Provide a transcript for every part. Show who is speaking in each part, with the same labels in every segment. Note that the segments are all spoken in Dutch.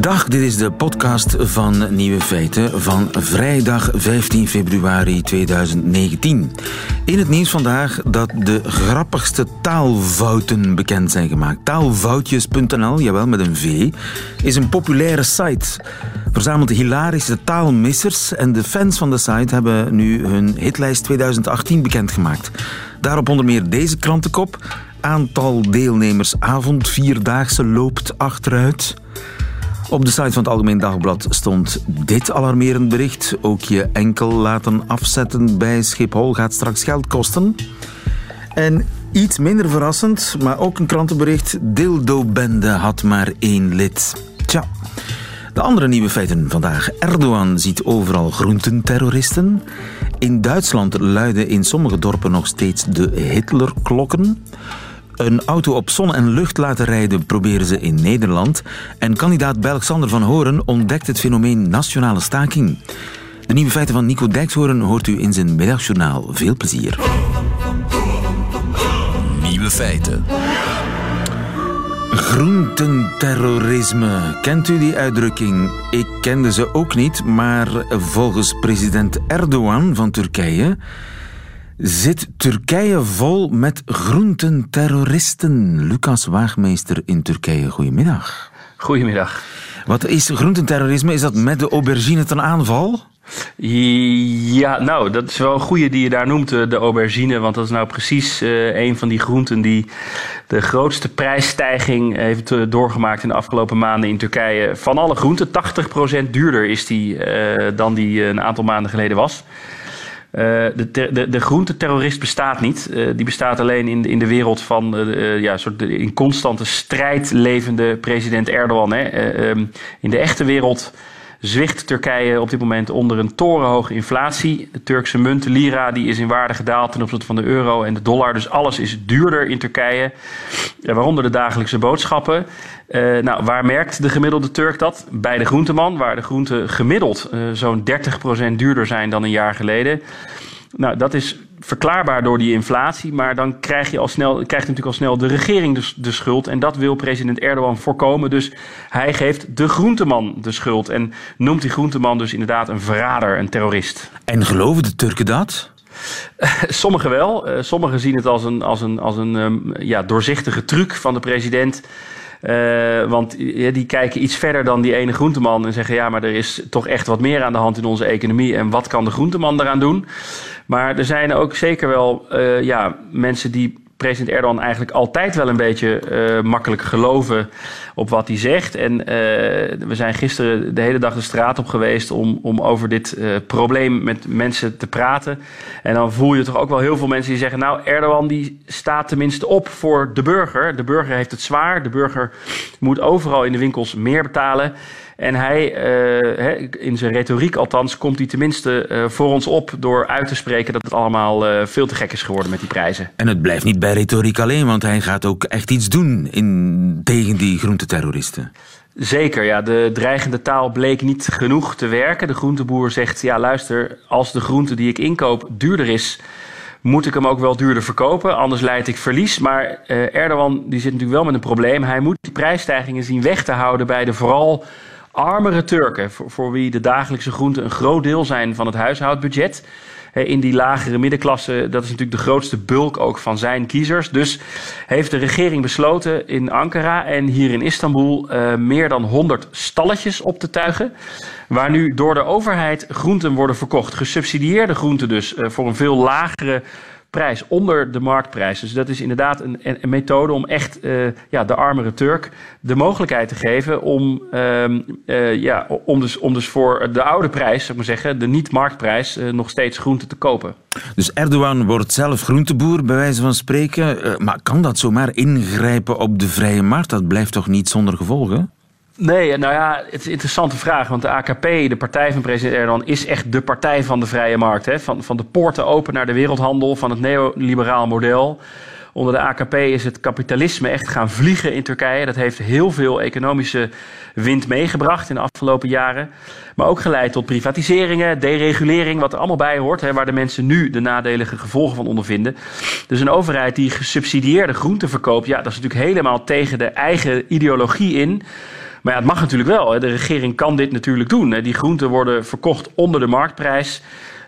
Speaker 1: Dag, dit is de podcast van Nieuwe Feiten van vrijdag 15 februari 2019. In het nieuws vandaag dat de grappigste taalfouten bekend zijn gemaakt. Taalfoutjes.nl, jawel met een V, is een populaire site. Verzamelt hilarische taalmissers en de fans van de site hebben nu hun hitlijst 2018 bekendgemaakt. Daarop onder meer deze krantenkop. Aantal deelnemers avond vierdaagse loopt achteruit. Op de site van het Algemeen Dagblad stond dit alarmerend bericht. Ook je enkel laten afzetten bij Schiphol gaat straks geld kosten. En iets minder verrassend, maar ook een krantenbericht. Dildo-bende had maar één lid. Tja. De andere nieuwe feiten vandaag. Erdogan ziet overal groententerroristen. In Duitsland luiden in sommige dorpen nog steeds de Hitlerklokken. Een auto op zon en lucht laten rijden proberen ze in Nederland. En kandidaat Belg van Horen ontdekt het fenomeen nationale staking. De nieuwe feiten van Nico Dijkshoorn hoort u in zijn middagjournaal. Veel plezier.
Speaker 2: Nieuwe feiten.
Speaker 1: Groententerrorisme. Kent u die uitdrukking? Ik kende ze ook niet, maar volgens president Erdogan van Turkije zit Turkije vol met groententerroristen. Lucas Waagmeester in Turkije, goedemiddag.
Speaker 3: Goedemiddag.
Speaker 1: Wat is groententerrorisme? Is dat met de aubergine ten aanval?
Speaker 3: Ja, nou, dat is wel een goede die je daar noemt, eh, de aubergine. Want dat is nou precies uh, een van die groenten die de grootste prijsstijging heeft uh, doorgemaakt in de afgelopen maanden in Turkije. Van alle groenten, 80% duurder is die uh, dan die een aantal maanden geleden was. Uh, de, de, de groenteterrorist bestaat niet. Uh, die bestaat alleen in in de wereld van uh, ja, soort in constante strijd levende president Erdogan. Hè. Um, in de echte wereld zwicht Turkije op dit moment onder een torenhoge inflatie. De Turkse munt, de lira, die is in waarde gedaald ten opzichte van de euro en de dollar. Dus alles is duurder in Turkije, waaronder de dagelijkse boodschappen. Uh, nou, waar merkt de gemiddelde Turk dat? Bij de groenteman, waar de groenten gemiddeld uh, zo'n 30% duurder zijn dan een jaar geleden. Nou, dat is verklaarbaar door die inflatie, maar dan krijg je al snel, krijgt natuurlijk al snel de regering de, de, schuld. En dat wil president Erdogan voorkomen. Dus hij geeft de groenteman de schuld. En noemt die groenteman dus inderdaad een verrader, een terrorist.
Speaker 1: En geloven de Turken dat?
Speaker 3: Sommigen wel. Uh, sommigen zien het als een, als een, als een um, ja, doorzichtige truc van de president. Uh, want ja, die kijken iets verder dan die ene groenteman en zeggen: ja, maar er is toch echt wat meer aan de hand in onze economie. En wat kan de groenteman daaraan doen? Maar er zijn ook zeker wel uh, ja, mensen die president Erdogan eigenlijk altijd wel een beetje uh, makkelijk geloven op wat hij zegt. En uh, we zijn gisteren de hele dag de straat op geweest om, om over dit probleem met mensen te praten. En dan voel je toch ook wel heel veel mensen die zeggen: Nou, Erdogan die staat tenminste op voor de burger. De burger heeft het zwaar. De burger moet overal in de winkels meer betalen. En hij, uh, in zijn retoriek althans, komt hij tenminste uh, voor ons op door uit te spreken dat het allemaal uh, veel te gek is geworden met die prijzen.
Speaker 1: En het blijft niet bij retoriek alleen, want hij gaat ook echt iets doen in, tegen die groenteterroristen.
Speaker 3: Zeker, ja. De dreigende taal bleek niet genoeg te werken. De groenteboer zegt, ja luister, als de groente die ik inkoop duurder is moet ik hem ook wel duurder verkopen, anders leid ik verlies. Maar uh, Erdogan die zit natuurlijk wel met een probleem. Hij moet die prijsstijgingen zien weg te houden bij de vooral armere Turken, voor, wie de dagelijkse groenten een groot deel zijn van het huishoudbudget. In die lagere middenklasse, dat is natuurlijk de grootste bulk ook van zijn kiezers. Dus heeft de regering besloten in Ankara en hier in Istanbul uh, meer dan 100 stalletjes op te tuigen. Waar nu door de overheid groenten worden verkocht. Gesubsidieerde groenten dus, uh, voor een veel lagere prijs onder de marktprijs. Dus dat is inderdaad een, een methode om echt uh, ja, de armere Turk de mogelijkheid te geven om, uh, uh, ja, om, dus, om dus voor de oude prijs, ik maar zeggen, de niet-marktprijs, nog steeds groente te kopen.
Speaker 1: Dus Erdogan wordt zelf groenteboer, bij wijze van spreken. maar kan dat zomaar ingrijpen op de vrije markt? Dat blijft toch niet zonder gevolgen?
Speaker 3: Nee, nou ja, het is een interessante vraag. Want de AKP, de partij van president Erdogan, is echt de partij van de vrije markt. Hè? Van, van de poorten open naar de wereldhandel, van het neoliberaal model. Onder de AKP is het kapitalisme echt gaan vliegen in Turkije. Dat heeft heel veel economische wind meegebracht in de afgelopen jaren. Maar ook geleid tot privatiseringen, deregulering, wat er allemaal bij hoort. Hè, waar de mensen nu de nadelige gevolgen van ondervinden. Dus een overheid die gesubsidieerde groenten verkoopt, ja, dat is natuurlijk helemaal tegen de eigen ideologie in. Maar ja, het mag natuurlijk wel. Hè. De regering kan dit natuurlijk doen. Hè. Die groenten worden verkocht onder de marktprijs.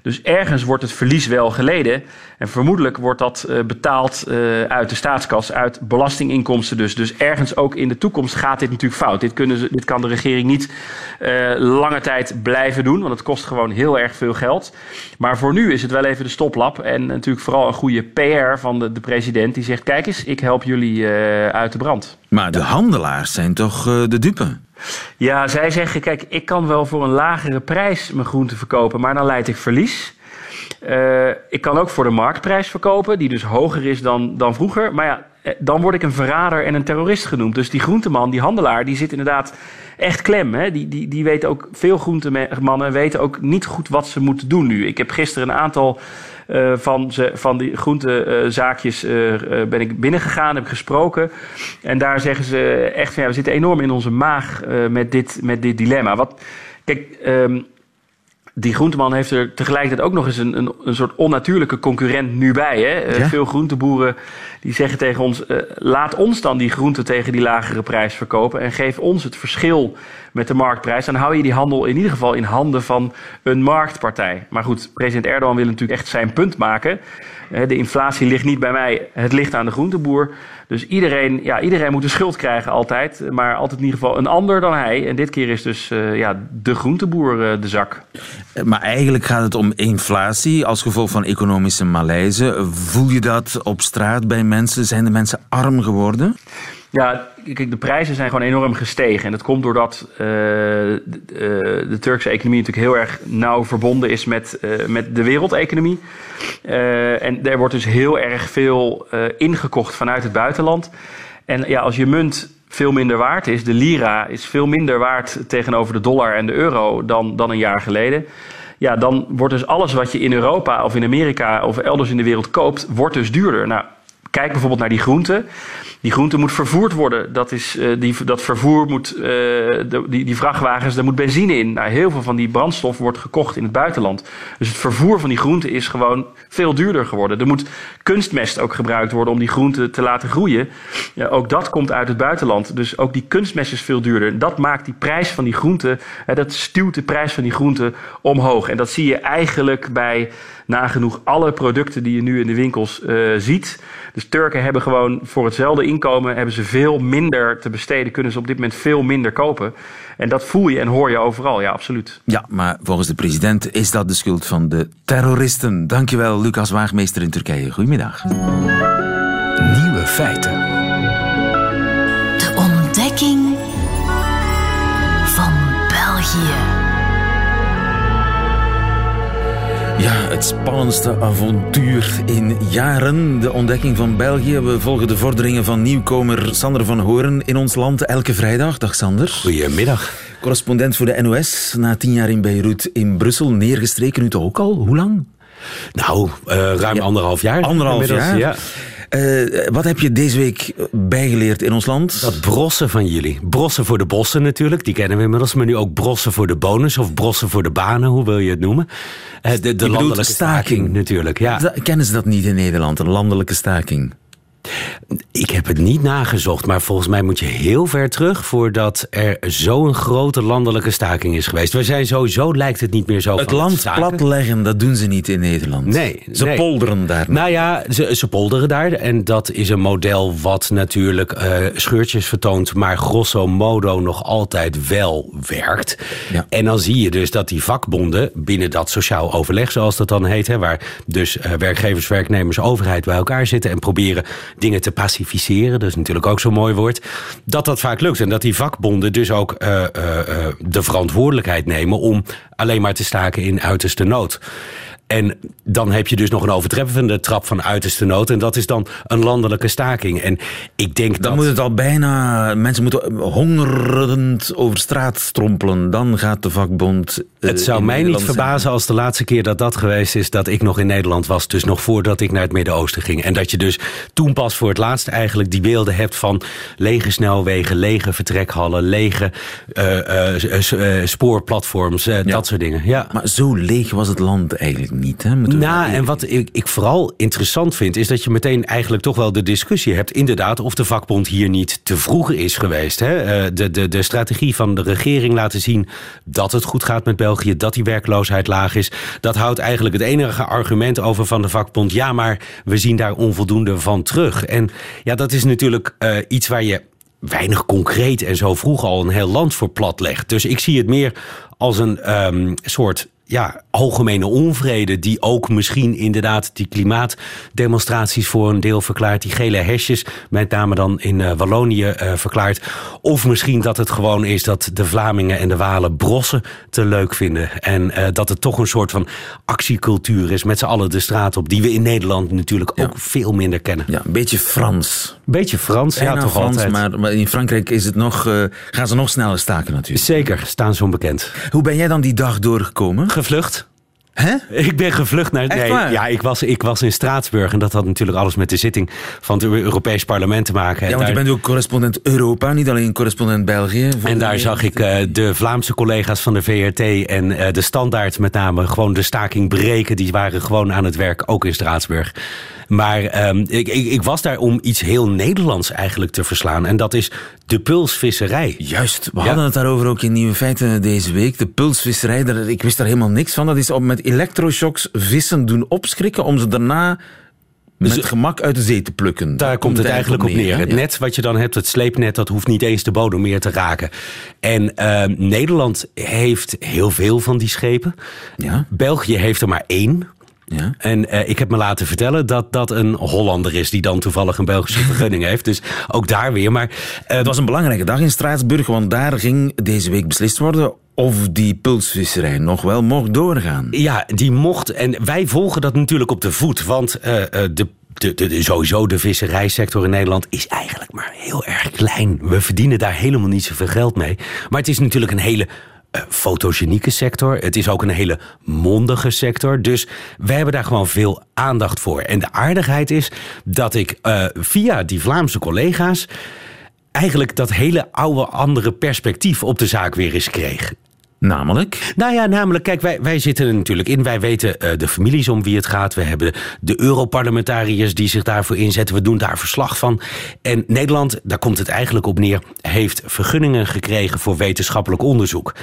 Speaker 3: Dus ergens wordt het verlies wel geleden. En vermoedelijk wordt dat uh, betaald uh, uit de staatskas, uit belastinginkomsten dus. Dus ergens ook in de toekomst gaat dit natuurlijk fout. Dit, kunnen dit kan de regering niet uh, lange tijd blijven doen, want het kost gewoon heel erg veel geld. Maar voor nu is het wel even de stoplap. En natuurlijk vooral een goede PR van de, de president die zegt: kijk eens, ik help jullie uit de brand.
Speaker 1: Maar de handelaars zijn toch de dupe?
Speaker 3: Ja, zij zeggen: kijk, ik kan wel voor een lagere prijs mijn groenten verkopen, maar dan leid ik verlies. Uh, ik kan ook voor de marktprijs verkopen, die dus hoger is dan, dan vroeger. Maar ja, dan word ik een verrader en een terrorist genoemd. Dus die groenteman, die handelaar, die zit inderdaad echt klem. Hè? Die, die, die weten ook, veel groentemannen weten ook niet goed wat ze moeten doen nu. Ik heb gisteren een aantal van, ze, van die groentezaakjes uh, ben ik binnengegaan, heb ik gesproken. En daar zeggen ze echt van ja, we zitten enorm in onze maag met, dit, met dit dilemma. Wat, kijk, um, die groenteman heeft er tegelijkertijd ook nog eens een, een, een soort onnatuurlijke concurrent nu bij. Hè? Ja. Veel groenteboeren die zeggen tegen ons: uh, laat ons dan die groenten tegen die lagere prijs verkopen en geef ons het verschil met de marktprijs. Dan hou je die handel in ieder geval in handen van een marktpartij. Maar goed, president Erdogan wil natuurlijk echt zijn punt maken. De inflatie ligt niet bij mij, het ligt aan de groenteboer. Dus iedereen, ja, iedereen moet de schuld krijgen altijd. Maar altijd in ieder geval een ander dan hij. En dit keer is dus uh, ja, de groenteboer uh, de zak.
Speaker 1: Maar eigenlijk gaat het om inflatie als gevolg van economische malaise. Voel je dat op straat bij mensen? Zijn de mensen arm geworden?
Speaker 3: Ja, de prijzen zijn gewoon enorm gestegen. En dat komt doordat uh, de, uh, de, Turkse economie natuurlijk heel erg nauw verbonden is met, uh, met de wereldeconomie. en er wordt dus heel erg veel ingekocht vanuit het buitenland. En ja, als je munt veel minder waard is, de lira is veel minder waard tegenover de dollar en de euro dan, dan een jaar geleden. Ja, dan wordt dus alles wat je in Europa of in Amerika of elders in de wereld koopt, wordt dus duurder. Nou, kijk bijvoorbeeld naar die groenten. Die groente moet vervoerd worden. Dat, is, uh, die, dat vervoer moet, de, die, die vrachtwagens, daar moet benzine in. Nou, heel veel van die brandstof wordt gekocht in het buitenland. Dus het vervoer van die groente is gewoon veel duurder geworden. Er moet kunstmest ook gebruikt worden om die groente te laten groeien. Ja, ook dat komt uit het buitenland. Dus ook die kunstmest is veel duurder. Dat maakt die prijs van die groente, dat stuwt de prijs van die groente omhoog. En dat zie je eigenlijk bij nagenoeg alle producten die je nu in de winkels uh, ziet. Dus Turken hebben gewoon voor hetzelfde inkomen hebben ze veel minder te besteden, kunnen ze op dit moment veel minder kopen. En dat voel je en hoor je overal, ja, absoluut.
Speaker 1: Ja, maar volgens de president is dat de schuld van de terroristen. Dankjewel, Lucas Waagmeester in Turkije. Goedemiddag.
Speaker 2: Nieuwe feiten.
Speaker 1: Ja, het spannendste avontuur in jaren. De ontdekking van België. We volgen de vorderingen van nieuwkomer Sander van Horen in ons land elke vrijdag. Dag Sander.
Speaker 4: Goedemiddag.
Speaker 1: Correspondent voor de NOS. Na tien jaar in Beirut in Brussel. Neergestreken nu toch ook al? Hoe lang?
Speaker 4: Nou, uh, ruim ja, anderhalf jaar.
Speaker 1: Anderhalf jaar? Ja. Uh, wat heb je deze week bijgeleerd in ons land?
Speaker 4: Dat brossen van jullie. Brossen voor de bossen natuurlijk, die kennen we inmiddels. Maar nu ook brossen voor de bonus of brossen voor de banen, hoe wil je het noemen?
Speaker 1: Uh, de de landelijke staking.
Speaker 4: staking natuurlijk, ja.
Speaker 1: Kennen ze dat niet in Nederland, een landelijke staking?
Speaker 4: Ik heb het niet nagezocht, maar volgens mij moet je heel ver terug voordat er zo'n grote landelijke staking is geweest. We zijn sowieso, lijkt het niet meer zo.
Speaker 1: Het land platleggen, dat doen ze niet in Nederland.
Speaker 4: Nee.
Speaker 1: Ze
Speaker 4: nee.
Speaker 1: polderen daar.
Speaker 4: Nou ja, ze, ze, polderen daar. En dat is een model wat natuurlijk uh, scheurtjes vertoont, maar grosso modo nog altijd wel werkt. Ja. En dan zie je dus dat die vakbonden binnen dat sociaal overleg, zoals dat dan heet, hè, waar dus uh, werkgevers, werknemers, overheid bij elkaar zitten en proberen dingen te pacificeren, dat is natuurlijk ook zo'n mooi woord, dat dat vaak lukt. En dat die vakbonden dus ook uh, uh, de verantwoordelijkheid nemen om alleen maar te staken in uiterste nood. En dan heb je dus nog een overtreffende trap van uiterste nood. En dat is dan een landelijke staking. En ik denk
Speaker 1: Dan
Speaker 4: dat...
Speaker 1: moet het al bijna... Mensen moeten hongerend over straat strompelen. Dan gaat de vakbond... eh,
Speaker 4: Het zou mij niet verbazen als de laatste keer dat dat geweest is... dat ik nog in Nederland was. Dus nog voordat ik naar het Midden-Oosten ging. En dat je dus toen pas voor het laatst eigenlijk die beelden hebt van... lege snelwegen, lege vertrekhallen, lege eh, eh, spoorplatforms. Dat soort dingen. Ja.
Speaker 1: Maar zo leeg was het land eigenlijk niet.
Speaker 4: Nou, en wat ik, ik vooral interessant vind, is dat je meteen eigenlijk toch wel de discussie hebt, inderdaad, of de vakbond hier niet te vroeg is geweest. Hè? Eh, De, de, de strategie van de regering laten zien dat het goed gaat met België, dat die werkloosheid laag is. Dat houdt eigenlijk het enige argument over van de vakbond. Ja, maar we zien daar onvoldoende van terug. En ja, dat is natuurlijk eh, iets waar je weinig concreet en zo vroeg al een heel land voor plat legt. Dus ik zie het meer als een ehm, soort ja, algemene onvrede die ook misschien inderdaad die klimaatdemonstraties voor een deel verklaart, die gele hesjes, met name dan in eh, Wallonië eh, verklaart. Of misschien dat het gewoon is dat de Vlamingen en de Walen brossen te leuk vinden. En eh, dat het toch een soort van actiecultuur is met z'n allen de straat op, die we in Nederland natuurlijk ook veel minder kennen.
Speaker 1: Ja, een beetje Frans.
Speaker 4: Beetje Frans, ja, toch
Speaker 1: Frans,
Speaker 4: altijd.
Speaker 1: maar, maar in Frankrijk is het nog, gaan ze nog sneller staken natuurlijk.
Speaker 4: Zeker, staan ze onbekend.
Speaker 1: Hoe ben jij dan die dag doorgekomen?
Speaker 4: Gevlucht.
Speaker 1: Hè?
Speaker 4: Ik ben gevlucht naar.
Speaker 1: Echt
Speaker 4: nee,
Speaker 1: waar?
Speaker 4: ja, ik was, ik was in Straatsburg en dat had natuurlijk alles met de zitting van het Europees Parlement te maken.
Speaker 1: Ja, want je bent ook correspondent Europa, niet alleen correspondent België.
Speaker 4: En daar zag ik eh, de Vlaamse collega's van de VRT en eh, de Standaard met name gewoon de staking breken. Die waren gewoon aan het werk, ook in Straatsburg. Maar ehm, ik, ik, ik was daar om iets heel Nederlands eigenlijk te verslaan. En dat is de pulsvisserij.
Speaker 1: Juist, we
Speaker 4: Ja.
Speaker 1: hadden het daarover ook in Nieuwe Feiten deze week. De pulsvisserij, daar, ik wist daar helemaal niks van. Dat is om met elektroshocks vissen doen opschrikken om ze daarna met gemak uit de zee te plukken.
Speaker 4: Daar komt het eigenlijk op neer. Het net wat je dan hebt, het sleepnet, dat hoeft niet eens de bodem meer te raken. En ehm, Nederland heeft heel veel van die schepen.
Speaker 1: Ja.
Speaker 4: België heeft er maar één.
Speaker 1: Ja.
Speaker 4: En eh, ik heb me laten vertellen dat dat een Hollander is die dan toevallig een Belgische vergunning heeft. Dus ook daar weer. Maar eh,
Speaker 1: Het was een belangrijke dag in Straatsburg, want daar ging deze week beslist worden of die pulsvisserij nog wel mocht doorgaan.
Speaker 4: Ja, die mocht. En wij volgen dat natuurlijk op de voet. Want eh, de, de, de, de- sowieso de visserijsector in Nederland is eigenlijk maar heel erg klein. We verdienen daar helemaal niet zoveel geld mee. Maar het is natuurlijk een hele fotogenieke sector. Het is ook een hele mondige sector. Dus wij hebben daar gewoon veel aandacht voor. En de aardigheid is dat ik eh, via die Vlaamse collega's eigenlijk dat hele oude andere perspectief op de zaak weer eens kreeg.
Speaker 1: Namelijk?
Speaker 4: Nou ja, namelijk, kijk, wij, wij zitten er natuurlijk in. Wij weten eh, de families om wie het gaat. We hebben de Europarlementariërs die zich daarvoor inzetten. We doen daar verslag van. En Nederland, daar komt het eigenlijk op neer, heeft vergunningen gekregen voor wetenschappelijk onderzoek.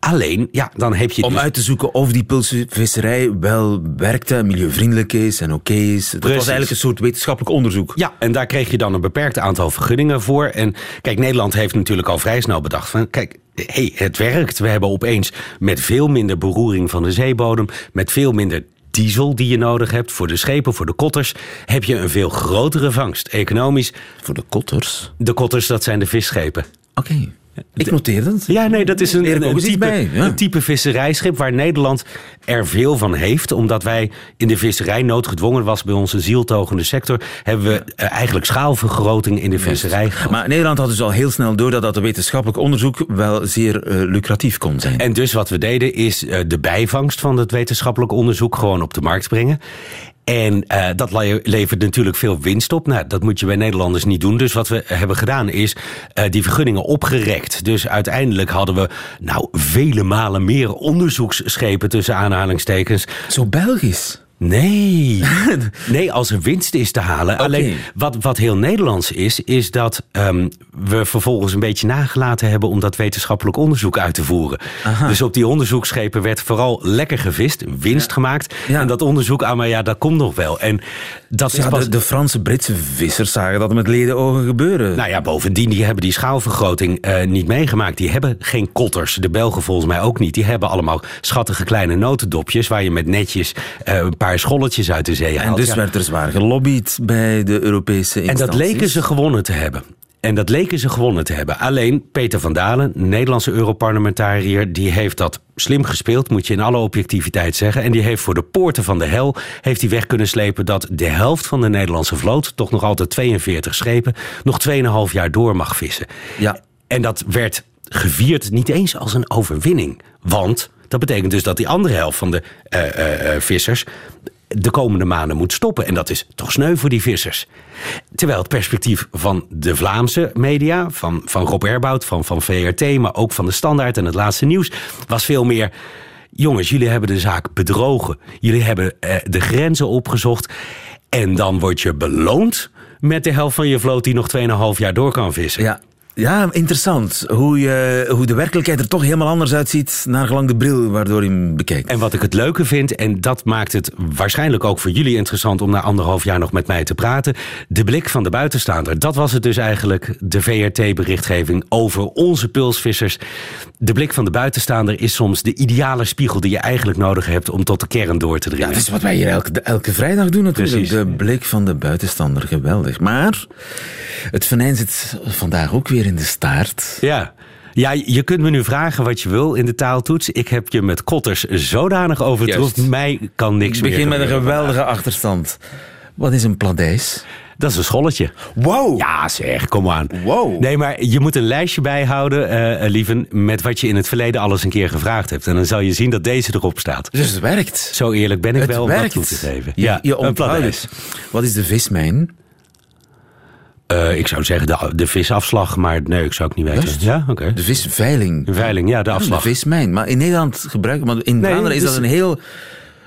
Speaker 4: Alleen, ja, dan heb je.
Speaker 1: Om
Speaker 4: dus-
Speaker 1: uit te zoeken of die pulsvisserij wel werkte, milieuvriendelijk is en oké is. Dat was eigenlijk een soort wetenschappelijk onderzoek.
Speaker 4: Ja, en daar kreeg je dan een beperkt aantal vergunningen voor. En kijk, Nederland heeft natuurlijk al vrij snel bedacht van... kijk, hey, het werkt. We hebben opeens met veel minder beroering van de zeebodem... met veel minder diesel die je nodig hebt voor de schepen, voor de kotters... heb je een veel grotere vangst. Economisch,
Speaker 1: Voor de kotters.
Speaker 4: de kotters, dat zijn de visschepen.
Speaker 1: Oké. Ik noteer het.
Speaker 4: Ja, nee, dat is een, een, type, een visserijschip waar Nederland er veel van heeft. Omdat wij in de visserij noodgedwongen was bij onze zieltogende sector. Hebben we eh, eigenlijk schaalvergroting in de visserij gehad.
Speaker 1: Maar Nederland had dus al heel snel door dat dat wetenschappelijk onderzoek wel zeer eh, lucratief kon zijn.
Speaker 4: En dus wat we deden is eh, de bijvangst van het wetenschappelijk onderzoek gewoon op de markt brengen. En eh, dat le- levert natuurlijk veel winst op. Nou, dat moet je bij Nederlanders niet doen. Dus wat we hebben gedaan is eh, die vergunningen opgerekt. Dus uiteindelijk hadden we nou vele malen meer onderzoeksschepen tussen aanhalingstekens.
Speaker 1: Zo Belgisch.
Speaker 4: Nee, nee, als er winst is te halen. Alleen wat, wat heel Nederlands is, is dat ehm, we vervolgens een beetje nagelaten hebben om dat wetenschappelijk onderzoek uit te voeren. Dus op die onderzoeksschepen werd vooral lekker gevist, winst gemaakt.
Speaker 1: Ja.
Speaker 4: En dat onderzoek, ah, maar ja, dat komt nog wel. En dat is
Speaker 1: Ja,
Speaker 4: pas.
Speaker 1: de, de Franse, Britse vissers zagen dat met ledenogen gebeuren.
Speaker 4: Nou ja, bovendien, die hebben die schaalvergroting eh, niet meegemaakt. Die hebben geen kotters. De Belgen volgens mij ook niet. Die hebben allemaal schattige kleine notendopjes... waar je met netjes eh, een paar scholletjes uit de zee haalt.
Speaker 1: en dus
Speaker 4: Ja.
Speaker 1: werd er zwaar gelobbyd bij de Europese
Speaker 4: En
Speaker 1: instanties.
Speaker 4: dat leken ze gewonnen te hebben. En dat leken ze gewonnen te hebben. Alleen Peter van Dalen, Nederlandse Europarlementariër, die heeft dat slim gespeeld, moet je in alle objectiviteit zeggen. En die heeft voor de poorten van de hel heeft hij weg kunnen slepen dat de helft van de Nederlandse vloot, toch nog altijd 42 schepen, nog 2,5 jaar door mag vissen.
Speaker 1: Ja.
Speaker 4: En dat werd gevierd niet eens als een overwinning. Want dat betekent dus dat die andere helft van de uh, uh, vissers de komende maanden moet stoppen. En dat is toch sneu voor die vissers. Terwijl het perspectief van de Vlaamse media, van, van Rob Erbout, van, van VRT, maar ook van de Standaard en het laatste nieuws, was veel meer. Jongens, jullie hebben de zaak bedrogen. Jullie hebben eh, de grenzen opgezocht. En dan word je beloond met de helft van je vloot die nog 2,5 jaar door kan vissen.
Speaker 1: Ja, ja, interessant. Hoe, je, hoe de werkelijkheid er toch helemaal anders uitziet naar gelang de bril waardoor je hem bekijkt.
Speaker 4: En wat ik het leuke vind, en dat maakt het waarschijnlijk ook voor jullie interessant om na anderhalf jaar nog met mij te praten. De blik van de buitenstaander. Dat was het dus eigenlijk, de VRT-berichtgeving over onze pulsvissers. De blik van de buitenstaander is soms de ideale spiegel die je eigenlijk nodig hebt om tot de kern door te dringen.
Speaker 1: Ja, dat is wat wij hier elke, elke vrijdag doen natuurlijk. Precies. De blik van de buitenstaander, geweldig. Maar het venijn zit vandaag ook weer in de staart.
Speaker 4: Ja. Ja, je kunt me nu vragen wat je wil in de taaltoets. Ik heb je met kotters zodanig overtroefd. Mij kan niks
Speaker 1: meer.
Speaker 4: Begin
Speaker 1: met een geweldige achterstand. Wat is een pladijs?
Speaker 4: Dat is een scholletje.
Speaker 1: Wow.
Speaker 4: Ja, zeg, kom aan.
Speaker 1: Wow.
Speaker 4: Nee, maar je moet een lijstje bijhouden, uh, lieven, met wat je in het verleden alles een keer gevraagd hebt. En dan zal je zien dat deze erop staat.
Speaker 1: Dus het werkt.
Speaker 4: Zo eerlijk ben ik
Speaker 1: het
Speaker 4: wel
Speaker 1: werkt.
Speaker 4: wat toe te geven.
Speaker 1: Je, ja, je een pladijs. Wat is de vismijn?
Speaker 4: Uh, ik zou zeggen de, de, visafslag, maar nee, ik zou ook niet weten.
Speaker 1: Just.
Speaker 4: Ja, oké. Okay.
Speaker 1: De visveiling.
Speaker 4: De veiling, ja, de afslag.
Speaker 1: De vismijn. Maar in Nederland gebruiken, maar in Vlaanderen nee, is dat een heel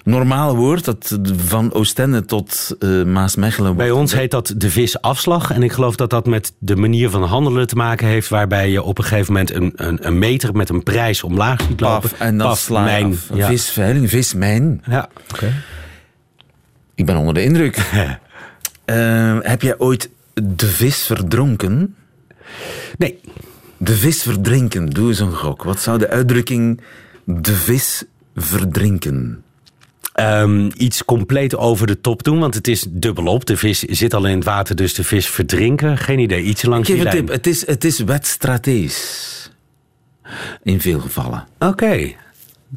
Speaker 1: normaal woord dat van Oostende tot uh, Maasmechelen.
Speaker 4: Bij ons heet dat de visafslag. En ik geloof dat dat met de manier van handelen te maken heeft, waarbij je op een gegeven moment een, een, een meter met een prijs omlaag ziet lopen.
Speaker 1: Paf, en dan sla mijn. Ja. Visveiling, vismijn.
Speaker 4: Ja, oké. Okay.
Speaker 1: Ik ben onder de indruk. uh, heb jij ooit de vis verdronken?
Speaker 4: Nee.
Speaker 1: De vis verdrinken, doe eens een gok. Wat zou de uitdrukking de vis verdrinken?
Speaker 4: Um, iets compleet over de top doen, want het is dubbelop. De vis zit al in het water, dus de vis verdrinken. Geen idee, iets langs
Speaker 1: Ik geef
Speaker 4: die
Speaker 1: een tip, het is, het is wetstrategisch. In veel gevallen.
Speaker 4: Oké. Okay.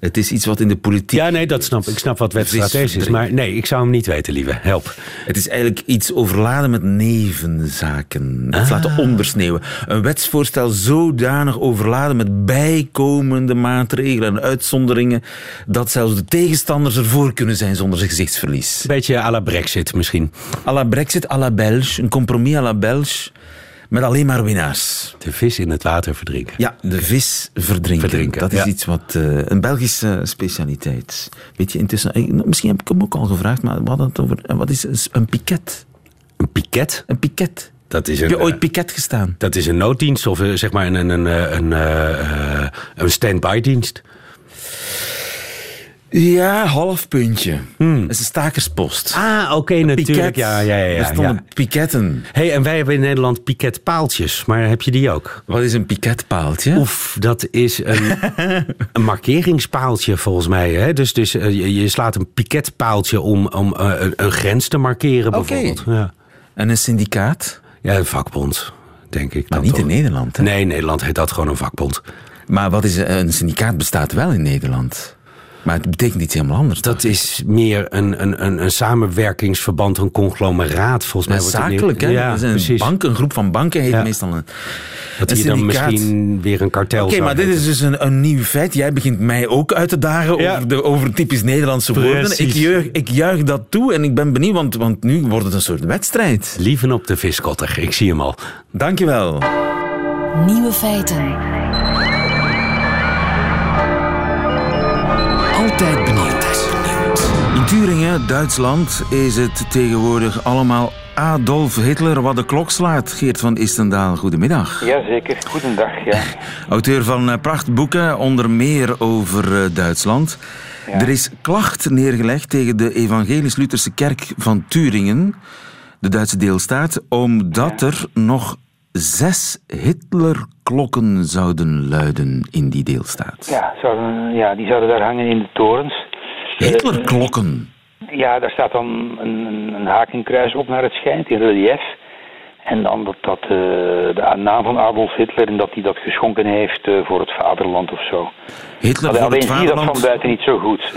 Speaker 1: Het is iets wat in de politiek...
Speaker 4: Ja, nee, dat snap ik. snap wat wetstrategisch is. Maar nee, ik zou hem niet weten, lieve. Help.
Speaker 1: Het is eigenlijk iets overladen met nevenzaken. Het
Speaker 4: Ah.
Speaker 1: laten ondersneeuwen. Een wetsvoorstel zodanig overladen met bijkomende maatregelen en uitzonderingen dat zelfs de tegenstanders ervoor kunnen zijn zonder gezichtsverlies.
Speaker 4: Beetje à la Brexit misschien.
Speaker 1: À la Brexit, à la Belge. Een compromis à la Belge. Met alleen maar winnaars.
Speaker 4: De vis in het water verdrinken.
Speaker 1: Ja, de vis verdrinken.
Speaker 4: Verdrinken,
Speaker 1: dat is
Speaker 4: ja.
Speaker 1: iets wat uh, een Belgische specialiteit. Weet je, intussen, misschien heb ik hem ook al gevraagd, maar we hadden het over. Wat is een piket?
Speaker 4: Een piket?
Speaker 1: Een piket.
Speaker 4: Dat is
Speaker 1: Heb
Speaker 4: een,
Speaker 1: je ooit
Speaker 4: uh,
Speaker 1: piket gestaan?
Speaker 4: dat is een nooddienst of zeg maar een, een, een, een, een stand-by dienst.
Speaker 1: Ja, half puntje. Hmm. Dat is een stakerspost.
Speaker 4: Ah, oké, okay, natuurlijk. Ja, ja, ja, ja,
Speaker 1: er stonden
Speaker 4: ja.
Speaker 1: piketten.
Speaker 4: hey, en wij hebben in Nederland piketpaaltjes. Maar heb je die ook?
Speaker 1: Wat is een piketpaaltje?
Speaker 4: Oef, dat is een, een markeringspaaltje volgens mij. Hè? Dus, dus uh, je, je, slaat een piketpaaltje om, om uh, een, een, grens te markeren bijvoorbeeld.
Speaker 1: Okay. Ja. En een syndicaat?
Speaker 4: Ja, een vakbond, denk ik.
Speaker 1: Maar niet toch? in Nederland, hè?
Speaker 4: Nee, in Nederland heet dat gewoon een vakbond.
Speaker 1: Maar wat is een syndicaat bestaat wel in Nederland? Maar het betekent iets helemaal anders.
Speaker 4: Dat is meer een, een, een, een samenwerkingsverband, een conglomeraat. Volgens mij
Speaker 1: zakelijk, hè?
Speaker 4: Ja,
Speaker 1: is een, bank, een groep van banken heet ja. meestal een.
Speaker 4: Dat
Speaker 1: een
Speaker 4: hier dan misschien weer een kartel
Speaker 1: Oké, okay, maar dit is dus een, een nieuw feit. Jij begint mij ook uit te dagen ja. over, de, over typisch Nederlandse woorden. Ik juich, ik juich dat toe en ik ben benieuwd, want, want nu wordt het een soort wedstrijd.
Speaker 4: Lieven op de viskotter, ik zie hem al.
Speaker 1: Dankjewel.
Speaker 5: Nieuwe feiten.
Speaker 2: Altijd benieuwd.
Speaker 1: In Turingen, Duitsland, is het tegenwoordig allemaal Adolf Hitler wat de klok slaat. Geert van Istendaal, goedemiddag.
Speaker 6: Jazeker, goedendag. Ja.
Speaker 1: Auteur van prachtboeken, onder meer over Duitsland. Ja. Er is klacht neergelegd tegen de Evangelisch-Lutherse Kerk van Turingen, de Duitse deelstaat, omdat ja. er nog zes Hitlerklokken zouden luiden in die deelstaat.
Speaker 6: Ja, zouden, ja, die zouden daar hangen in de torens.
Speaker 1: Hitlerklokken?
Speaker 6: Uh, ja, daar staat dan een, een, hakenkruis op naar het schijnt, in relief. En dan dat, dat uh, de naam van Adolf Hitler en dat hij dat geschonken heeft uh, voor het vaderland of zo.
Speaker 1: Hitler
Speaker 6: Alleen,
Speaker 1: voor het
Speaker 6: zie je dat
Speaker 1: vaderland.
Speaker 6: van buiten niet zo goed.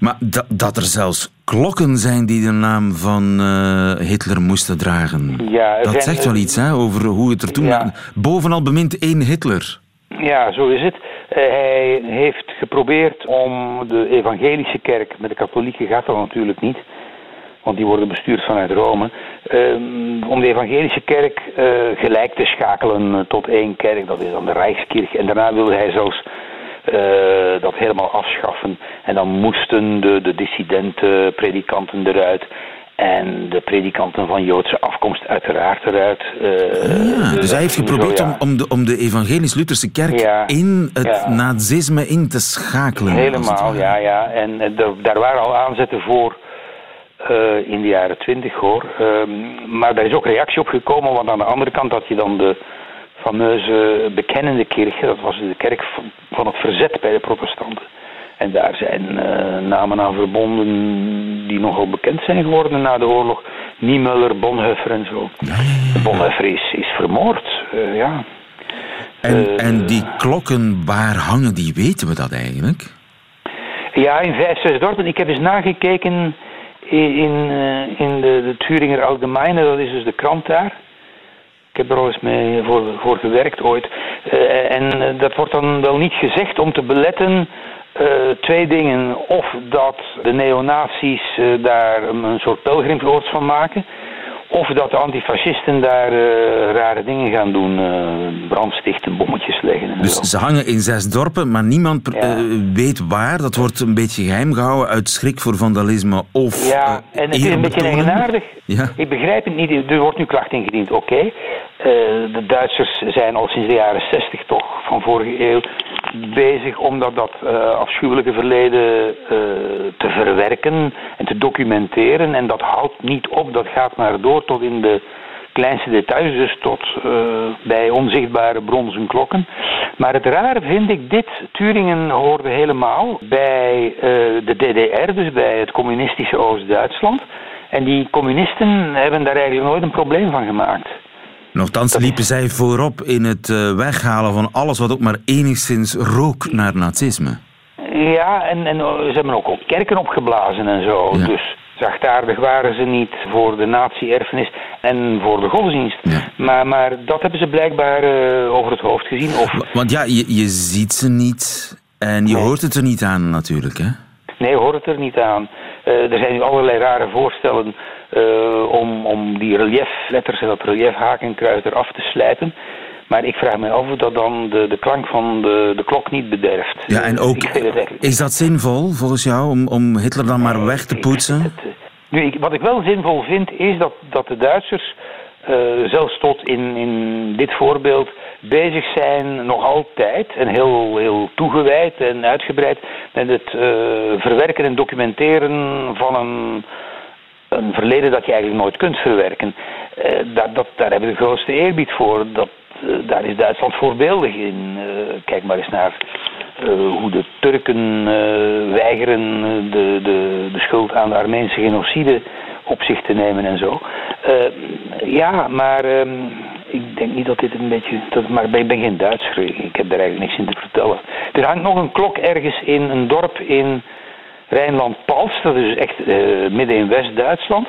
Speaker 1: Maar dat, dat er zelfs klokken zijn die de naam van uh, Hitler moesten dragen.
Speaker 6: Ja,
Speaker 1: dat zegt wel iets hè, over hoe het er toen...
Speaker 6: Ja.
Speaker 1: Bovenal bemint één Hitler.
Speaker 6: Ja, zo is het. Uh, hij heeft geprobeerd om de evangelische kerk, met de katholieken gaat dat natuurlijk niet, want die worden bestuurd vanuit Rome, uh, om de evangelische kerk uh, gelijk te schakelen tot één kerk, dat is dan de Rijkskirch. En daarna wilde hij zelfs uh, dat helemaal afschaffen. En dan moesten de, de dissidenten, predikanten eruit. En de predikanten van Joodse afkomst uiteraard eruit. Uh,
Speaker 1: ja, dus hij heeft geprobeerd
Speaker 6: zo, ja.
Speaker 1: om, om, de, om de evangelisch-lutherse kerk
Speaker 6: Ja,
Speaker 1: in het nazisme in te schakelen.
Speaker 6: Helemaal, ja, ja. En eh, daar- waren al aanzetten voor eh, in de jaren twintig hoor. Ehm, maar daar is ook reactie op gekomen, want aan de andere kant had je dan de fameuze bekennende kerk. Dat was de kerk van, het verzet bij de protestanten. En daar zijn eh, namen aan verbonden die nogal bekend zijn geworden na de oorlog. Niemöller, Bonhoeffer en zo. Bonhoeffer is, is vermoord, eh, ja.
Speaker 1: En,
Speaker 6: Eh,
Speaker 1: en die klokken, waar hangen die? Weten we dat eigenlijk?
Speaker 6: Ja, in vijf, zes dorpen. Ik heb eens nagekeken in, in, in de, de Thuringer Allgemeine, dat is dus de krant daar. Ik heb er al eens mee voor, gewerkt ooit. Eh, en eh, dat wordt dan wel niet gezegd om te beletten eh, twee dingen. Of dat de neonazies daar een, een soort pelgrimsoord van maken. Of dat de antifascisten daar eh, rare dingen gaan doen. eh brandstichten, bommetjes leggen en
Speaker 1: Dus
Speaker 6: zo.
Speaker 1: ze hangen in zes dorpen, maar niemand
Speaker 6: Ja.
Speaker 1: eh, weet waar. Dat wordt een beetje geheim gehouden uit schrik voor vandalisme of
Speaker 6: Ja, en het is een beetje eigenaardig.
Speaker 1: Ja.
Speaker 6: Ik begrijp het niet. Er wordt nu klacht ingediend, oké. De Duitsers zijn al sinds de jaren 60 toch van vorige eeuw bezig om dat, eh, afschuwelijke verleden eh, te verwerken en te documenteren. En dat houdt niet op, dat gaat maar door tot in de kleinste details, dus tot eh, bij onzichtbare bronzen klokken. Maar het rare vind ik dit, Turingen hoorde helemaal bij de DDR, dus bij het communistische Oost-Duitsland. En die communisten hebben daar eigenlijk nooit een probleem van gemaakt.
Speaker 1: Nochtans liepen zij voorop in het eh, weghalen van alles wat ook maar enigszins rook naar nazisme.
Speaker 6: Ja, en, en ze hebben ook, ook kerken opgeblazen en zo.
Speaker 1: Ja.
Speaker 6: Dus zachtaardig waren ze niet voor de nazi-erfenis en voor de godsdienst.
Speaker 1: Ja.
Speaker 6: Maar, maar dat hebben ze blijkbaar eh, over het hoofd gezien. Of,
Speaker 1: Wa- Want ja, je, je ziet ze niet en je
Speaker 6: Nee.
Speaker 1: hoort het er niet aan natuurlijk. Hè?
Speaker 6: Nee, hoort het er niet aan. Eh, er zijn nu allerlei rare voorstellen eh, om, om die reliefletters en dat reliefhakenkruis eraf te slijpen. Maar ik vraag me af of dat dan de, de klank van de, de klok niet bederft.
Speaker 1: Ja, en ook, is dat zinvol volgens jou om, om Hitler dan maar weg te
Speaker 6: Ik-
Speaker 1: poetsen?
Speaker 6: het, eh, nu, ik, wat ik wel zinvol vind, is dat, dat de Duitsers, eh, zelfs tot in, in dit voorbeeld, bezig zijn nog altijd en heel, heel toegewijd en uitgebreid met het verwerken en documenteren van een, een verleden dat je eigenlijk nooit kunt verwerken. Eh, dat, dat, daar hebben we de grootste eerbied voor. Dat, eh, daar is Duitsland voorbeeldig in. Eh, kijk maar eens naar hoe de Turken weigeren de, de, de schuld aan de Armeense genocide op zich te nemen en zo. Ja, maar ehm, ik denk niet dat dit een beetje... Dat, maar ik ben geen Duitser, ik heb daar eigenlijk niks in te vertellen. Er hangt nog een klok ergens in een dorp in Rijnland-Pals, dat is echt eh, midden in West-Duitsland.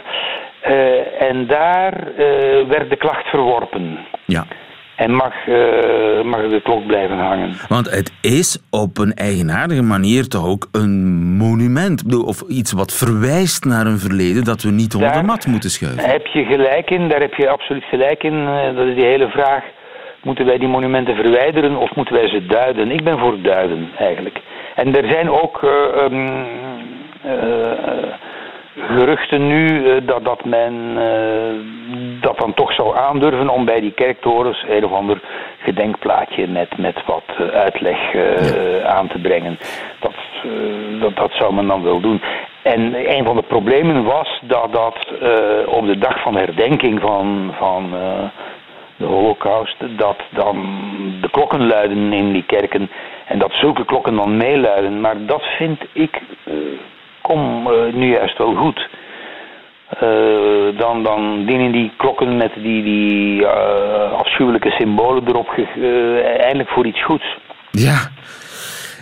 Speaker 6: Eh, en daar eh, werd de klacht verworpen.
Speaker 1: Ja.
Speaker 6: En mag, mag de klok blijven hangen.
Speaker 1: Want het is op een eigenaardige manier toch ook een monument. Of iets wat verwijst naar een verleden dat we niet onder de
Speaker 6: Daar-
Speaker 1: mat moeten schuiven.
Speaker 6: Heb je gelijk in, daar heb je absoluut gelijk in. Dat is die hele vraag. Moeten wij die monumenten verwijderen of moeten wij ze duiden? Ik ben voor duiden eigenlijk. En er zijn ook eh, ehm, eh, geruchten nu eh, dat, dat men dat dan toch zou aandurven om bij die kerktorens een of ander gedenkplaatje met, met wat uitleg aan te brengen. Dat, dat, dat zou men dan wel doen. En een van de problemen was dat dat op de dag van herdenking van, van de holocaust, dat dan de klokken luiden in die kerken en dat zulke klokken dan meeluiden. Maar dat vind ik, eh, kom eh, nu juist wel goed. dan, dan dienen die klokken met die, die afschuwelijke symbolen erop eindelijk voor iets goeds.
Speaker 1: Ja,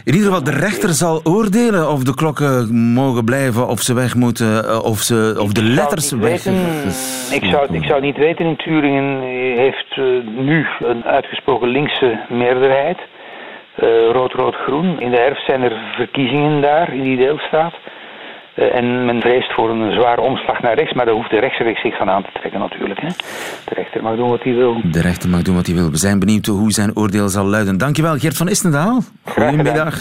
Speaker 1: in ieder geval, de rechter zal oordelen of de klokken mogen blijven, of ze weg moeten, eh, of, ze, of de letters weg
Speaker 6: ik, zou, ik zou niet weten. In Turingen heeft uh, nu een uitgesproken linkse meerderheid. Uh, Rood-Rood-Groen. In de herfst zijn er verkiezingen daar in die deelstaat. Eh, en men vreest voor een zware omslag naar rechts, maar daar hoeft de rechtser zich van aan te trekken natuurlijk. Hè. De rechter mag doen wat hij wil.
Speaker 1: De rechter mag doen wat hij wil. We zijn benieuwd hoe zijn oordeel zal luiden. Dankjewel, Gert van Istendaal. Goedemiddag.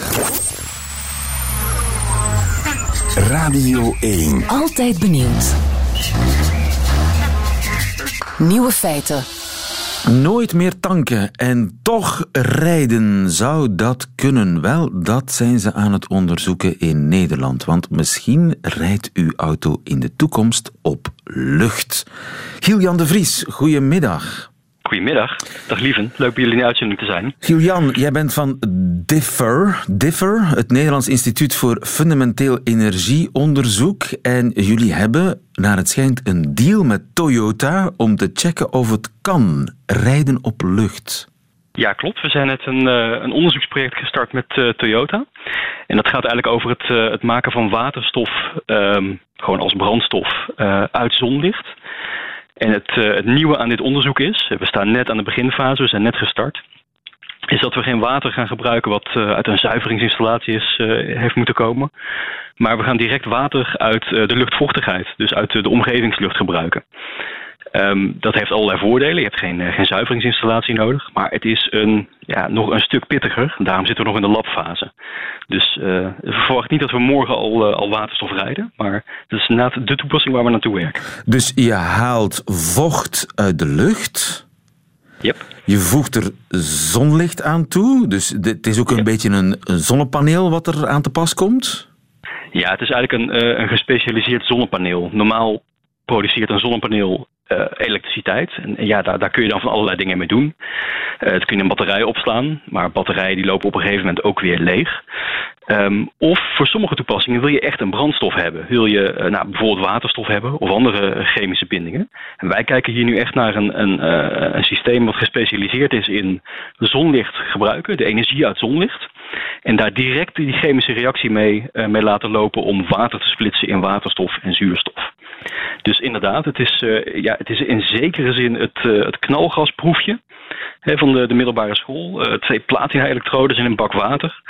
Speaker 5: Radio 1. Altijd benieuwd. Nieuwe feiten.
Speaker 1: Nooit meer tanken en toch rijden. Zou dat kunnen? Wel, dat zijn ze aan het onderzoeken in Nederland. Want misschien rijdt uw auto in de toekomst op lucht. Giel-Jan de Vries, goedemiddag.
Speaker 7: Goedemiddag. Dag lieven. Leuk bij jullie in de uitzending te zijn.
Speaker 1: Giulian, jij bent van DIFFER, DIFFER, het Nederlands Instituut voor Fundamenteel Energieonderzoek. En jullie hebben, naar het schijnt, een deal met Toyota om te checken of het kan rijden op lucht.
Speaker 7: Ja, klopt. We zijn net een, eh, een onderzoeksproject gestart met uh, Toyota. En dat gaat eigenlijk over het, uh, het maken van waterstof, um, gewoon als brandstof, uit zonlicht. En het, uh, het nieuwe aan dit onderzoek is, we staan net aan de beginfase, we zijn net gestart, is dat we geen water gaan gebruiken wat uh, uit een zuiveringsinstallatie is, heeft moeten komen. Maar we gaan direct water uit de luchtvochtigheid, dus uit de omgevingslucht gebruiken. Um, dat heeft allerlei voordelen. Je hebt geen, uh, geen zuiveringsinstallatie nodig. Maar het is een, ja, nog een stuk pittiger. Daarom zitten we nog in de labfase. Dus uh, verwacht niet dat we morgen al, uh, al waterstof rijden. Maar dat is inderdaad de toepassing waar we naartoe werken.
Speaker 1: Dus je haalt vocht uit de lucht.
Speaker 7: Yep.
Speaker 1: Je voegt er zonlicht aan toe. Dus het is ook een yep. beetje een, een zonnepaneel wat er aan te pas komt.
Speaker 7: Ja, het is eigenlijk een, een gespecialiseerd zonnepaneel. Normaal produceert een zonnepaneel uh, elektriciteit. En ja, daar, daar kun je dan van allerlei dingen mee doen. Uh, het kun je een batterij opslaan, maar batterijen die lopen op een gegeven moment ook weer leeg. Um, of voor sommige toepassingen wil je echt een brandstof hebben. Wil je uh, nou, bijvoorbeeld waterstof hebben of andere chemische bindingen. En wij kijken hier nu echt naar een, een, een systeem wat gespecialiseerd is in zonlicht gebruiken, de energie uit zonlicht. En daar direct die chemische reactie mee, uh, mee laten lopen om water te splitsen in waterstof en zuurstof. Dus inderdaad, het is, uh, ja, het is in zekere zin het, uh, het knalgasproefje hè, van de, de middelbare school. Twee platina-elektrodes in een bak water.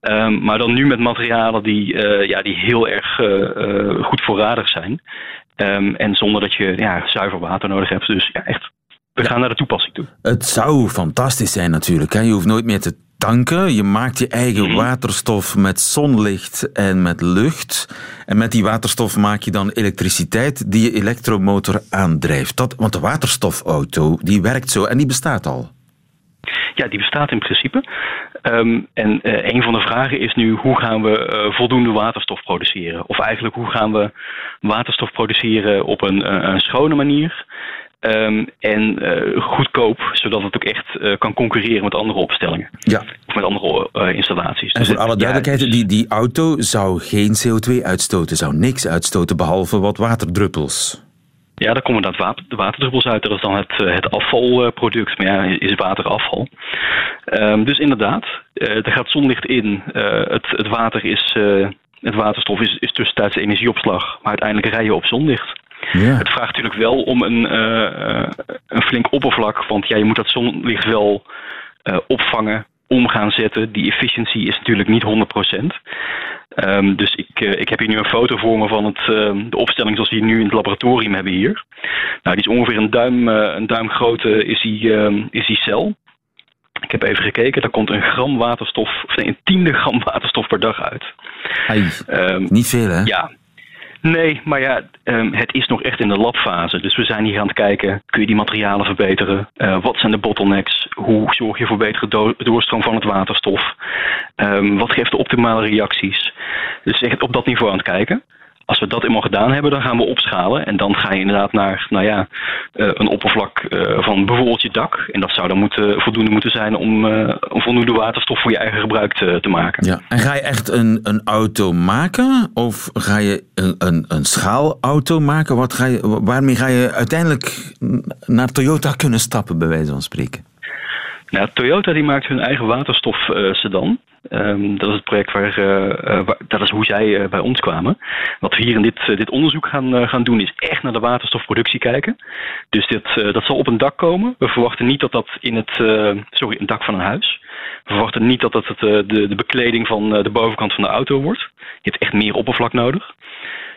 Speaker 7: Um, maar dan nu met materialen die, ja, die heel erg goed voorradig zijn. Um, en zonder dat je ja, zuiver water nodig hebt. Dus ja, echt we gaan naar de toepassing toe.
Speaker 1: Het zou fantastisch zijn natuurlijk. Hè? Je hoeft nooit meer te tanken. Je maakt je eigen mhm. waterstof met zonlicht en met lucht. En met die waterstof maak je dan elektriciteit die je elektromotor aandrijft. Dat, want de waterstofauto die werkt zo en die bestaat al.
Speaker 7: Ja, die bestaat in principe. Um, en uh, een van de vragen is nu hoe gaan we uh, voldoende waterstof produceren? Of eigenlijk hoe gaan we waterstof produceren op een, uh, een schone manier? Um, en uh, goedkoop, zodat het ook echt uh, kan concurreren met andere opstellingen.
Speaker 1: Ja.
Speaker 7: Of met andere uh, installaties.
Speaker 1: En dus voor alle duidelijkheid, ja, die, die auto zou geen CO2 uitstoten, zou niks uitstoten behalve wat waterdruppels.
Speaker 7: Ja, daar komen dat water, de waterdruppels uit. Dat is dan het, het afvalproduct. Maar ja, is water afval. Um, dus inderdaad, er gaat zonlicht in. het, het water is... het waterstof is, is tussentijds energieopslag, maar uiteindelijk rij je op zonlicht. Ja. Het vraagt natuurlijk wel om een, uh, een flink oppervlak, want ja, je moet dat zonlicht wel uh, opvangen, om gaan zetten. Die efficiëntie is natuurlijk niet 100%. Um, dus ik, uh, ik heb hier nu een foto voor me van het, uh, de opstelling zoals die nu in het laboratorium hebben hier. Nou, die is ongeveer een duim, uh, een duim groot is, die, is die cel. Ik heb even gekeken, daar komt een gram waterstof, of nee, een tiende gram waterstof per dag uit.
Speaker 1: Um, niet veel hè?
Speaker 7: Ja, Nee, maar ja, um, het is nog echt in de labfase. Dus we zijn hier aan het kijken, kun je die materialen verbeteren? Uh, wat zijn de bottlenecks? Hoe zorg je voor betere do doorstroom van het waterstof? Um, wat geeft de optimale reacties? Dus echt op dat niveau aan het kijken. Als we dat eenmaal gedaan hebben, dan gaan we opschalen. En dan ga je inderdaad naar nou ja, eh, een oppervlak eh, van bijvoorbeeld je dak. En dat zou dan moeten, voldoende moeten zijn om, uh, om voldoende waterstof voor je eigen gebruik te, te, maken.
Speaker 1: Ja. En ga je echt een, een auto maken? Of ga je een, een, een schaalauto maken? Wat ga je, waarmee ga je uiteindelijk naar Toyota kunnen stappen, bij wijze van spreken?
Speaker 7: Nou, Toyota die maakt hun eigen waterstof sedan. Um, dat is het project waar, uh, dat is hoe zij uh, bij ons kwamen. Wat we hier in dit, dit onderzoek gaan, gaan doen, is echt naar de waterstofproductie kijken. Dus dit, dat zal op een dak komen. We verwachten niet dat dat in het, sorry, een dak van een huis. We verwachten niet dat dat het, de, de bekleding van de bovenkant van de auto wordt. Je hebt echt meer oppervlak nodig.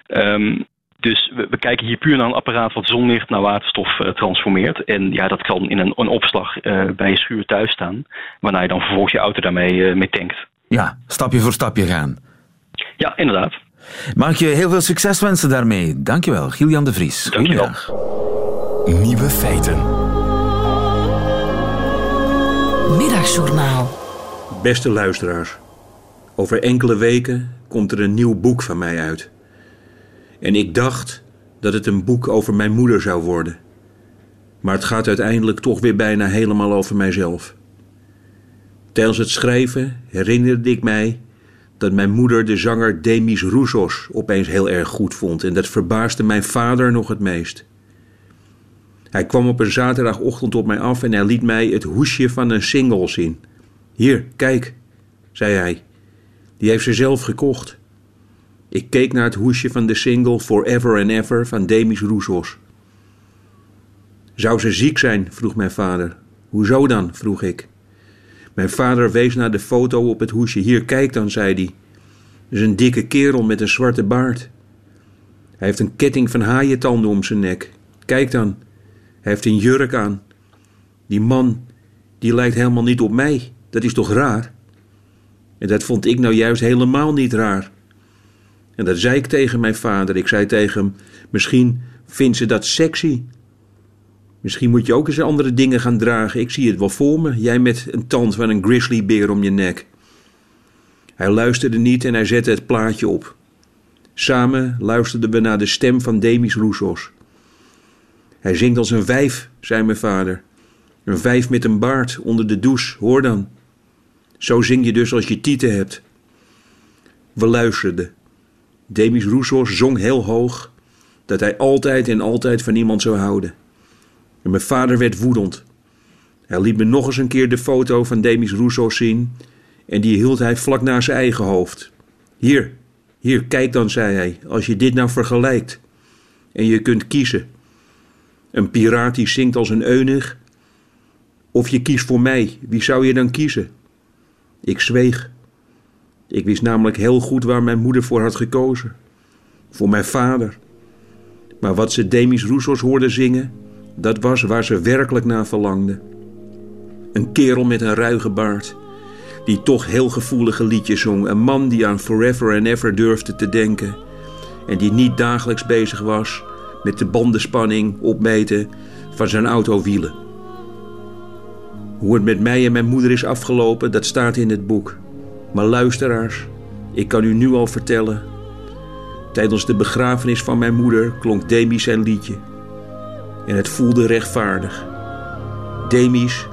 Speaker 7: Um, dus we, we, kijken hier puur naar een apparaat wat zonlicht naar waterstof uh, transformeert. En ja, dat kan in een, een opslag uh, bij je schuur thuis staan. Waarna je dan vervolgens je auto daarmee uh, mee tankt.
Speaker 1: Ja, stapje voor stapje gaan.
Speaker 7: Ja, inderdaad.
Speaker 1: Mag je heel veel succes wensen daarmee. Dankjewel, Gillian de Vries.
Speaker 7: Dankjewel.
Speaker 2: Nieuwe feiten.
Speaker 5: Middagjournaal.
Speaker 8: Beste luisteraars. Over enkele weken komt er een nieuw boek van mij uit. En ik dacht dat het een boek over mijn moeder zou worden. Maar het gaat uiteindelijk toch weer bijna helemaal over mijzelf. Tijdens het schrijven herinnerde ik mij dat mijn moeder de zanger Demis Roussos opeens heel erg goed vond en dat verbaasde mijn vader nog het meest. Hij kwam op een zaterdagochtend op mij af en hij liet mij het hoesje van een single zien. Hier, kijk, zei hij. Die heeft ze zelf gekocht. Ik keek naar het hoesje van de single Forever and Ever van Demis Roussos. Zou ze ziek zijn? vroeg mijn vader. Hoezo dan? vroeg ik. Mijn vader wees naar de foto op het hoesje. Hier, kijk dan, zei hij. Dat is een dikke kerel met een zwarte baard. Hij heeft een ketting van haaientanden om zijn nek. Kijk dan, hij heeft een jurk aan. Die man, die lijkt helemaal niet op mij. Dat is toch raar? En dat vond ik nou juist helemaal niet raar. En dat zei ik tegen mijn vader. Ik zei tegen hem: Misschien vindt ze dat sexy. Misschien moet je ook eens andere dingen gaan dragen. Ik zie het wel voor me. Jij met een tand van een grizzlybeer om je nek. Hij luisterde niet en hij zette het plaatje op. Samen luisterden we naar de stem van Demis Roussos. Hij zingt als een vijf, zei mijn vader. Een vijf met een baard onder de douche, hoor dan. Zo zing je dus als je tieten hebt. We luisterden. Demis Roussos zong heel hoog dat hij altijd en altijd van iemand zou houden. En mijn vader werd woedend. Hij liet me nog eens een keer de foto van Demis Roussos zien en die hield hij vlak naast zijn eigen hoofd. Hier, hier, kijk dan, zei hij, als je dit nou vergelijkt. En je kunt kiezen. Een piraat die zingt als een eunig. Of je kiest voor mij, wie zou je dan kiezen? Ik zweeg. Ik wist namelijk heel goed waar mijn moeder voor had gekozen. Voor mijn vader. Maar wat ze Demis Roussos hoorde zingen, dat was waar ze werkelijk naar verlangde. Een kerel met een ruige baard, die toch heel gevoelige liedjes zong. Een man die aan Forever and Ever durfde te denken. En die niet dagelijks bezig was met de bandenspanning opmeten van zijn autowielen. Hoe het met mij en mijn moeder is afgelopen, dat staat in het boek. Maar luisteraars, ik kan u nu al vertellen. Tijdens de begrafenis van mijn moeder klonk Demis zijn liedje. En het voelde rechtvaardig. Demis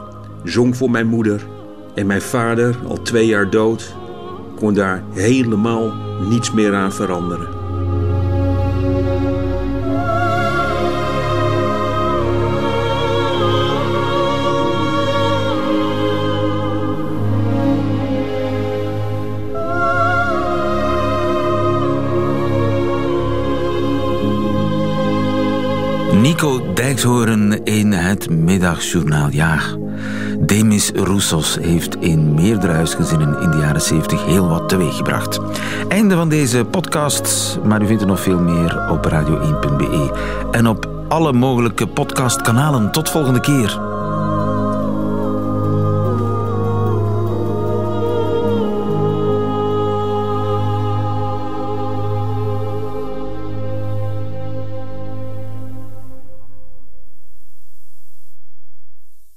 Speaker 8: zong voor mijn moeder en mijn vader, al twee jaar dood, kon daar helemaal niets meer aan veranderen.
Speaker 1: Nico Dijkshoorn in het middagjournaal. Ja, Demis Roussos heeft in meerdere huisgezinnen in de jaren 70 heel wat teweeggebracht. Einde van deze podcast, maar u vindt er nog veel meer op radio1.be en op alle mogelijke podcastkanalen. Tot volgende keer.